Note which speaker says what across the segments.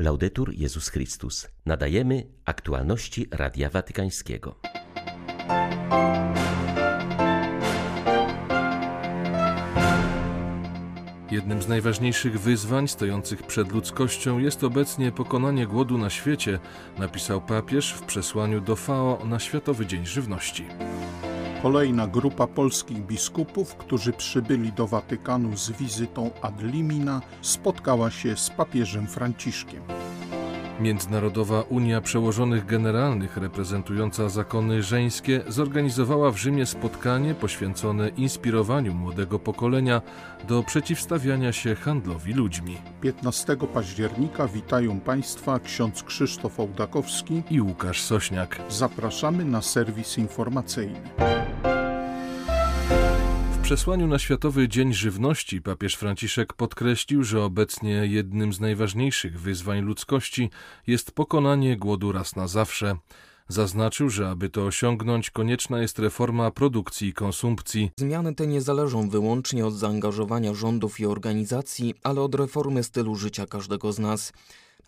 Speaker 1: Laudetur Jezus Chrystus. Nadajemy aktualności Radia Watykańskiego.
Speaker 2: Jednym z najważniejszych wyzwań stojących przed ludzkością jest obecnie pokonanie głodu na świecie, napisał papież w przesłaniu do FAO na Światowy Dzień Żywności.
Speaker 3: Kolejna grupa polskich biskupów, którzy przybyli do Watykanu z wizytą ad limina, spotkała się z papieżem Franciszkiem.
Speaker 2: Międzynarodowa Unia Przełożonych Generalnych reprezentująca zakony żeńskie zorganizowała w Rzymie spotkanie poświęcone inspirowaniu młodego pokolenia do przeciwstawiania się handlowi ludźmi.
Speaker 3: 15 października witają Państwa ksiądz Krzysztof Ołdakowski
Speaker 2: i Łukasz Sośniak.
Speaker 3: Zapraszamy na serwis informacyjny
Speaker 2: przesłaniu na Światowy Dzień Żywności papież Franciszek podkreślił, że obecnie jednym z najważniejszych wyzwań ludzkości jest pokonanie głodu raz na zawsze. Zaznaczył, że aby to osiągnąć, konieczna jest reforma produkcji i konsumpcji.
Speaker 4: Zmiany te nie zależą wyłącznie od zaangażowania rządów i organizacji, ale od reformy stylu życia każdego z nas.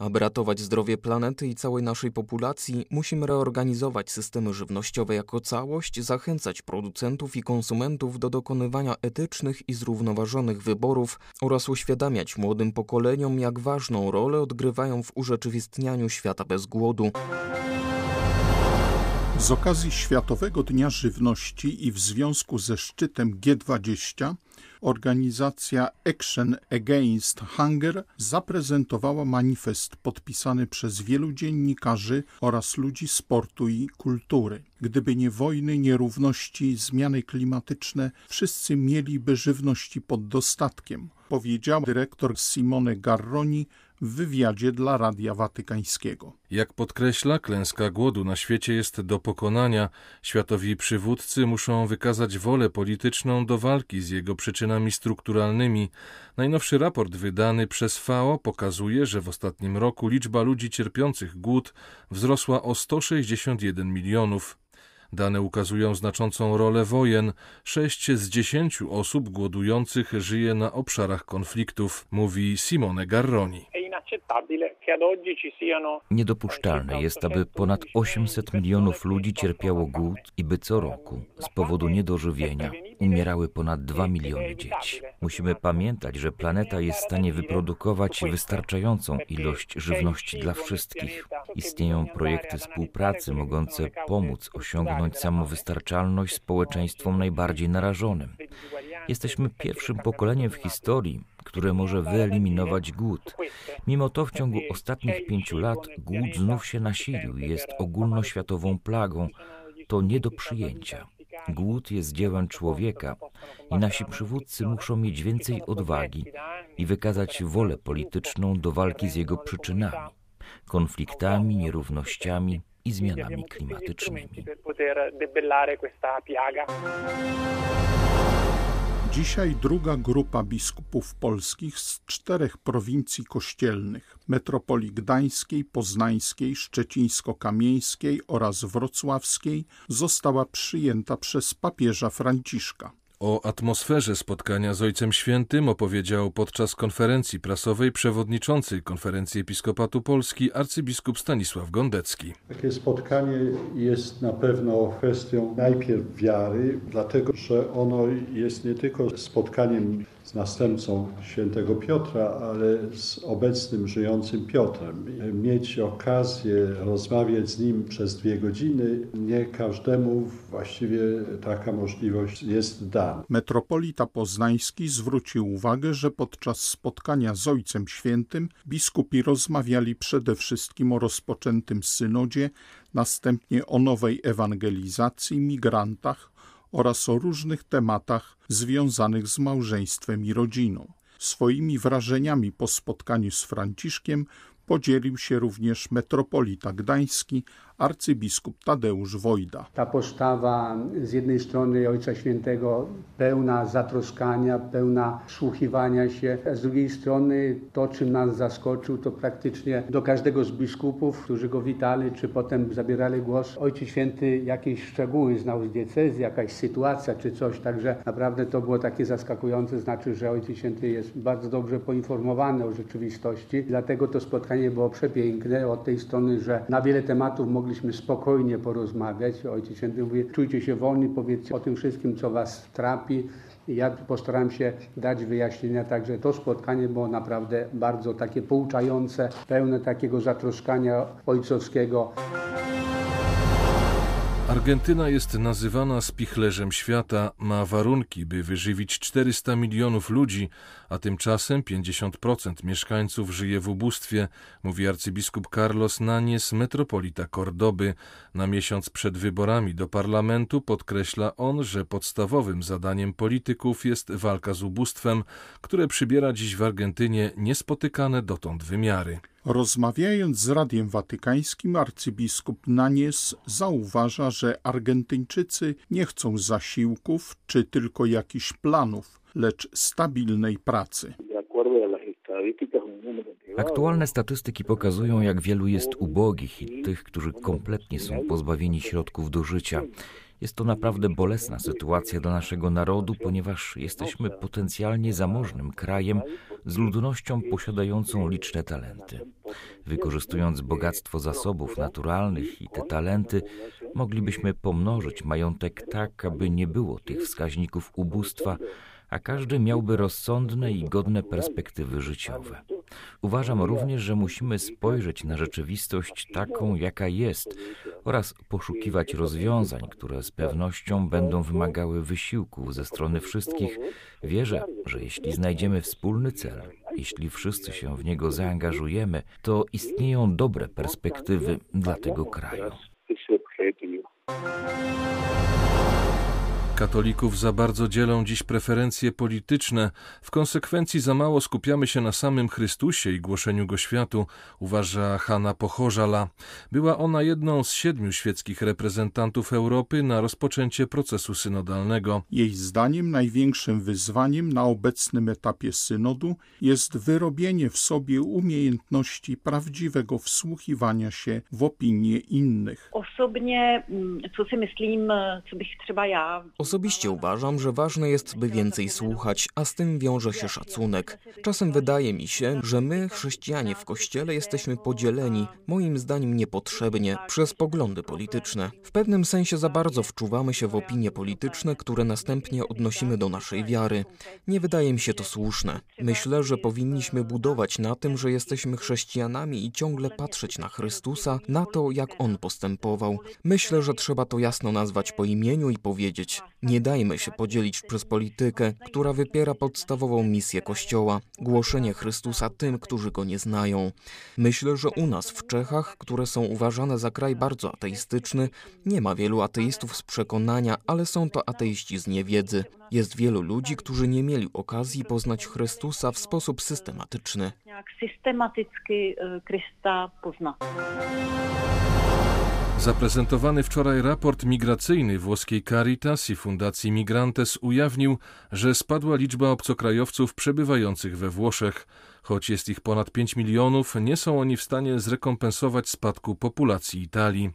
Speaker 4: Aby ratować zdrowie planety i całej naszej populacji, musimy reorganizować systemy żywnościowe jako całość, zachęcać producentów i konsumentów do dokonywania etycznych i zrównoważonych wyborów oraz uświadamiać młodym pokoleniom, jak ważną rolę odgrywają w urzeczywistnianiu świata bez głodu.
Speaker 3: Z okazji Światowego Dnia Żywności i w związku ze szczytem G20 organizacja Action Against Hunger zaprezentowała manifest podpisany przez wielu dziennikarzy oraz ludzi sportu i kultury. Gdyby nie wojny, nierówności, zmiany klimatyczne, wszyscy mieliby żywności pod dostatkiem, powiedział dyrektor Simone Garroni w wywiadzie dla Radia Watykańskiego.
Speaker 2: Jak podkreśla, klęska głodu na świecie jest do pokonania. Światowi przywódcy muszą wykazać wolę polityczną do walki z jego przyczynami strukturalnymi. Najnowszy raport wydany przez FAO pokazuje, że w ostatnim roku liczba ludzi cierpiących głód wzrosła o 161 milionów. Dane ukazują znaczącą rolę wojen. Sześć z dziesięciu osób głodujących żyje na obszarach konfliktów, mówi Simone Garroni.
Speaker 5: Niedopuszczalne jest, aby ponad 800 milionów ludzi cierpiało głód i by co roku z powodu niedożywienia umierały ponad 2 miliony dzieci. Musimy pamiętać, że planeta jest w stanie wyprodukować wystarczającą ilość żywności dla wszystkich. Istnieją projekty współpracy mogące pomóc osiągnąć samowystarczalność społeczeństwom najbardziej narażonym. Jesteśmy pierwszym pokoleniem w historii, które może wyeliminować głód. Mimo to w ciągu ostatnich pięciu lat głód znów się nasilił i jest ogólnoświatową plagą. To nie do przyjęcia. Głód jest dziełem człowieka i nasi przywódcy muszą mieć więcej odwagi i wykazać wolę polityczną do walki z jego przyczynami, konfliktami, nierównościami i zmianami klimatycznymi.
Speaker 3: Dzisiaj druga grupa biskupów polskich z czterech prowincji kościelnych metropolii gdańskiej, poznańskiej, szczecińsko-kamieńskiej oraz wrocławskiej została przyjęta przez papieża Franciszka.
Speaker 2: O atmosferze spotkania z Ojcem Świętym opowiedział podczas konferencji prasowej przewodniczący Konferencji Episkopatu Polski arcybiskup Stanisław Gondecki.
Speaker 6: Takie spotkanie jest na pewno kwestią najpierw wiary, dlatego że ono jest nie tylko spotkaniem z następcą świętego Piotra, ale z obecnym żyjącym Piotrem. Mieć okazję rozmawiać z nim przez dwie godziny, nie każdemu właściwie taka możliwość jest dana.
Speaker 3: Metropolita Poznański zwrócił uwagę, że podczas spotkania z Ojcem Świętym biskupi rozmawiali przede wszystkim o rozpoczętym synodzie, następnie o nowej ewangelizacji, migrantach, oraz o różnych tematach związanych z małżeństwem i rodziną. Swoimi wrażeniami po spotkaniu z Franciszkiem podzielił się również metropolita gdański arcybiskup Tadeusz Wojda.
Speaker 7: Ta postawa z jednej strony Ojca Świętego pełna zatroskania, pełna wsłuchiwania się, a z drugiej strony to, czym nas zaskoczył, to praktycznie do każdego z biskupów, którzy go witali, czy potem zabierali głos, Ojciec Święty jakieś szczegóły znał z diecezji, jakaś sytuacja czy coś, także naprawdę to było takie zaskakujące, znaczy, że Ojciec Święty jest bardzo dobrze poinformowany o rzeczywistości, dlatego to spotkanie było przepiękne od tej strony, że na wiele tematów mogliśmy spokojnie porozmawiać. Ojciec Święty mówi, czujcie się wolni, powiedzcie o tym wszystkim, co was trapi, ja postarałem się dać wyjaśnienia, także to spotkanie było naprawdę bardzo takie pouczające, pełne takiego zatroskania ojcowskiego.
Speaker 2: Argentyna jest nazywana spichlerzem świata, ma warunki, by wyżywić 400 milionów ludzi, a tymczasem 50% mieszkańców żyje w ubóstwie, mówi arcybiskup Carlos Nanies, metropolita Kordoby. Na miesiąc przed wyborami do parlamentu podkreśla on, że podstawowym zadaniem polityków jest walka z ubóstwem, które przybiera dziś w Argentynie niespotykane dotąd wymiary.
Speaker 3: Rozmawiając z Radiem Watykańskim, arcybiskup Nanies zauważa, że Argentyńczycy nie chcą zasiłków czy tylko jakichś planów, lecz stabilnej pracy.
Speaker 5: Aktualne statystyki pokazują, jak wielu jest ubogich i tych, którzy kompletnie są pozbawieni środków do życia. Jest to naprawdę bolesna sytuacja dla naszego narodu, ponieważ jesteśmy potencjalnie zamożnym krajem z ludnością posiadającą liczne talenty. Wykorzystując bogactwo zasobów naturalnych i te talenty, moglibyśmy pomnożyć majątek tak, aby nie było tych wskaźników ubóstwa, a każdy miałby rozsądne i godne perspektywy życiowe. Uważam również, że musimy spojrzeć na rzeczywistość taką, jaka jest oraz poszukiwać rozwiązań, które z pewnością będą wymagały wysiłków ze strony wszystkich. Wierzę, że jeśli znajdziemy wspólny cel, jeśli wszyscy się w niego zaangażujemy, to istnieją dobre perspektywy dla tego kraju.
Speaker 2: Katolików za bardzo dzielą dziś preferencje polityczne, w konsekwencji za mało skupiamy się na samym Chrystusie i głoszeniu Go światu, uważa Hanna Pochorzala. Była ona jedną z siedmiu świeckich reprezentantów Europy na rozpoczęcie procesu synodalnego.
Speaker 3: Jej zdaniem największym wyzwaniem na obecnym etapie synodu jest wyrobienie w sobie umiejętności prawdziwego wsłuchiwania się w opinie innych.
Speaker 8: Osobnie, mm, co si myslím, co bych třeba ja
Speaker 4: Osobiście uważam, że ważne jest, by więcej słuchać, a z tym wiąże się szacunek. Czasem wydaje mi się, że my, chrześcijanie w kościele, jesteśmy podzieleni, moim zdaniem niepotrzebnie, przez poglądy polityczne. W pewnym sensie za bardzo wczuwamy się w opinie polityczne, które następnie odnosimy do naszej wiary. Nie wydaje mi się to słuszne. Myślę, że powinniśmy budować na tym, że jesteśmy chrześcijanami i ciągle patrzeć na Chrystusa, na to, jak On postępował. Myślę, że trzeba to jasno nazwać po imieniu i powiedzieć: nie dajmy się podzielić przez politykę, która wypiera podstawową misję Kościoła głoszenie Chrystusa tym, którzy go nie znają. Myślę, że u nas w Czechach, które są uważane za kraj bardzo ateistyczny, nie ma wielu ateistów z przekonania, ale są to ateiści z niewiedzy. Jest wielu ludzi, którzy nie mieli okazji poznać Chrystusa w sposób systematyczny.
Speaker 8: Jak systematycznie Chrysta pozna.
Speaker 2: Zaprezentowany wczoraj raport migracyjny włoskiej Caritas i Fundacji Migrantes ujawnił, że spadła liczba obcokrajowców przebywających we Włoszech. Choć jest ich ponad 5 milionów, nie są oni w stanie zrekompensować spadku populacji Italii.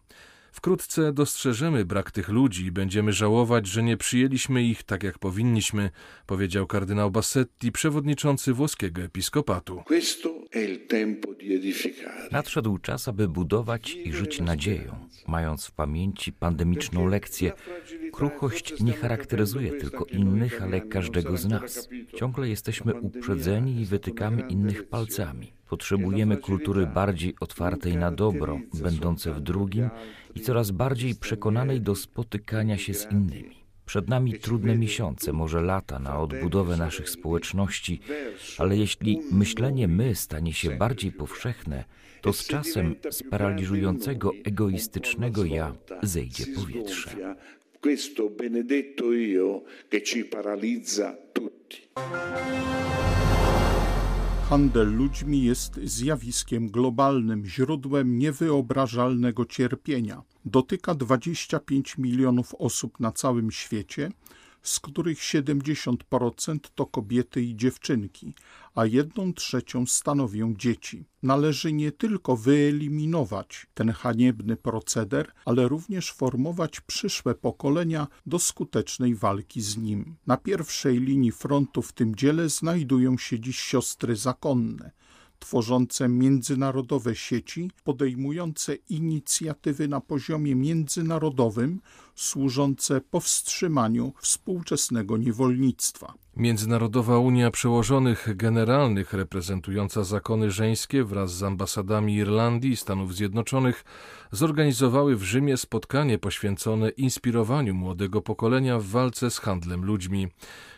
Speaker 2: Wkrótce dostrzeżemy brak tych ludzi i będziemy żałować, że nie przyjęliśmy ich tak jak powinniśmy, powiedział kardynał Bassetti, przewodniczący włoskiego episkopatu.
Speaker 5: Nadszedł czas, aby budować i żyć nadzieją, mając w pamięci pandemiczną lekcję. Kruchość nie charakteryzuje tylko innych, ale każdego z nas. Ciągle jesteśmy uprzedzeni i wytykamy innych palcami. Potrzebujemy kultury bardziej otwartej na dobro, będące w drugim i coraz bardziej przekonanej do spotykania się z innymi. Przed nami trudne miesiące, może lata na odbudowę naszych społeczności, ale jeśli myślenie my stanie się bardziej powszechne, to z czasem z paraliżującego egoistycznego ja zejdzie powietrze. Questo benedetto io che ci paralizza tutti.
Speaker 3: Handel ludźmi jest zjawiskiem globalnym, źródłem niewyobrażalnego cierpienia. Dotyka 25 milionów osób na całym świecie, z których 70% to kobiety i dziewczynki, a jedną trzecią stanowią dzieci. Należy nie tylko wyeliminować ten haniebny proceder, ale również formować przyszłe pokolenia do skutecznej walki z nim. Na pierwszej linii frontu w tym dziele znajdują się dziś siostry zakonne tworzące międzynarodowe sieci, podejmujące inicjatywy na poziomie międzynarodowym, służące powstrzymaniu współczesnego niewolnictwa.
Speaker 2: Międzynarodowa Unia Przełożonych Generalnych, reprezentująca zakony żeńskie wraz z ambasadami Irlandii i Stanów Zjednoczonych, zorganizowały w Rzymie spotkanie poświęcone inspirowaniu młodego pokolenia w walce z handlem ludźmi.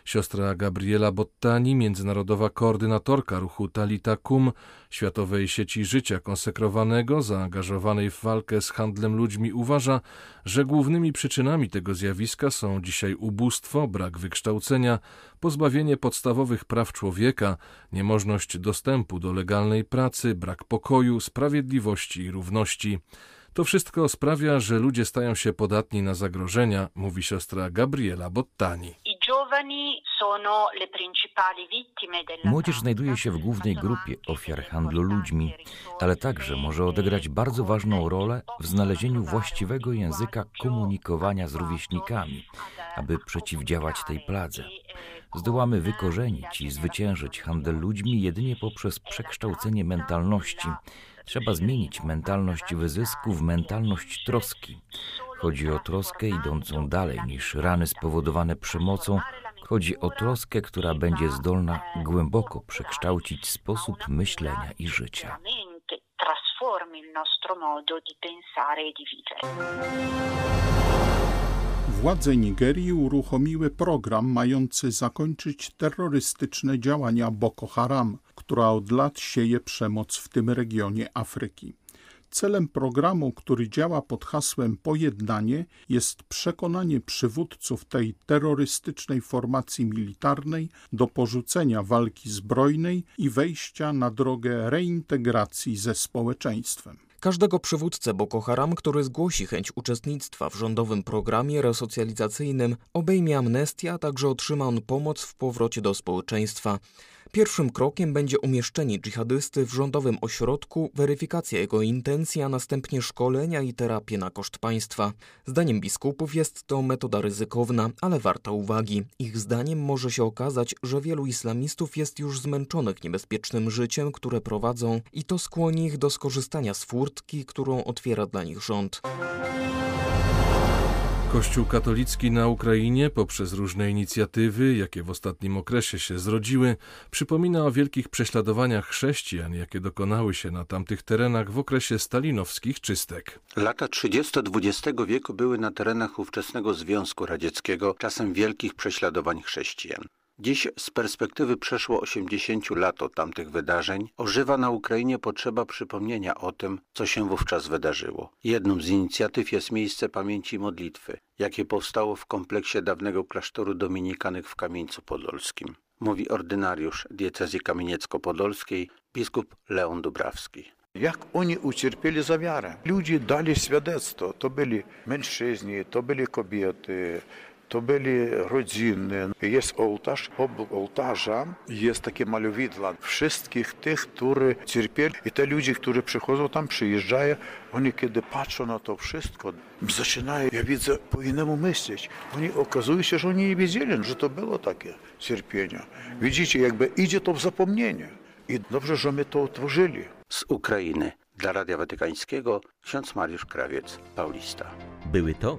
Speaker 2: Siostra Gabriela Bottani, międzynarodowa koordynatorka ruchu Talita Kum, Światowej Sieci Życia Konsekrowanego, zaangażowanej w walkę z handlem ludźmi, uważa, że głównymi przyczynami tego zjawiska są dzisiaj ubóstwo, brak wykształcenia, pozbawienie podstawowych praw człowieka, niemożność dostępu do legalnej pracy, brak pokoju, sprawiedliwości i równości. To wszystko sprawia, że ludzie stają się podatni na zagrożenia, mówi siostra Gabriela Bottani.
Speaker 5: Młodzież znajduje się w głównej grupie ofiar handlu ludźmi, ale także może odegrać bardzo ważną rolę w znalezieniu właściwego języka komunikowania z rówieśnikami, aby przeciwdziałać tej pladze. Zdołamy wykorzenić i zwyciężyć handel ludźmi jedynie poprzez przekształcenie mentalności. Trzeba zmienić mentalność wyzysku w mentalność troski. Chodzi o troskę idącą dalej niż rany spowodowane przemocą. Chodzi o troskę, która będzie zdolna głęboko przekształcić sposób myślenia i życia.
Speaker 3: Władze Nigerii uruchomiły program mający zakończyć terrorystyczne działania Boko Haram, która od lat sieje przemoc w tym regionie Afryki. Celem programu, który działa pod hasłem Pojednanie, jest przekonanie przywódców tej terrorystycznej formacji militarnej do porzucenia walki zbrojnej i wejścia na drogę reintegracji ze społeczeństwem.
Speaker 4: Każdego przywódcę Boko Haram, który zgłosi chęć uczestnictwa w rządowym programie resocjalizacyjnym, obejmie amnestia, a także otrzyma on pomoc w powrocie do społeczeństwa. Pierwszym krokiem będzie umieszczenie dżihadysty w rządowym ośrodku, weryfikacja jego intencji, a następnie szkolenia i terapię na koszt państwa. Zdaniem biskupów jest to metoda ryzykowna, ale warta uwagi. Ich zdaniem może się okazać, że wielu islamistów jest już zmęczonych niebezpiecznym życiem, które prowadzą i to skłoni ich do skorzystania z furtki, którą otwiera dla nich rząd.
Speaker 2: Kościół katolicki na Ukrainie poprzez różne inicjatywy, jakie w ostatnim okresie się zrodziły, przypomina o wielkich prześladowaniach chrześcijan, jakie dokonały się na tamtych terenach w okresie stalinowskich czystek.
Speaker 9: Lata 30 XX wieku były na terenach ówczesnego Związku Radzieckiego czasem wielkich prześladowań chrześcijan. Dziś z perspektywy przeszło 80 lat od tamtych wydarzeń ożywa na Ukrainie potrzeba przypomnienia o tym, co się wówczas wydarzyło. Jedną z inicjatyw jest miejsce pamięci modlitwy, jakie powstało w kompleksie dawnego klasztoru dominikanych w Kamieńcu Podolskim. Mówi ordynariusz diecezji kamieniecko-podolskiej biskup Leon Dubrawski.
Speaker 10: Jak oni ucierpieli za wiarę. Ludzie dali świadectwo. To byli mężczyźni, to byli kobiety, to byli rodziny. Jest ołtarz, obok ołtarza jest takie malowidła wszystkich tych, którzy cierpieli. I te ludzie, którzy przychodzą tam, przyjeżdżają, oni kiedy patrzą na to wszystko, zaczynają, ja widzę, po innemu myśleć. Oni okazuje się, że oni nie wiedzieli, że to było takie cierpienie. Widzicie, jakby idzie to w zapomnienie. I dobrze, że my to utworzyli.
Speaker 9: Z Ukrainy dla Radia Watykańskiego ksiądz Mariusz Krawiec, Paulista.
Speaker 1: Były to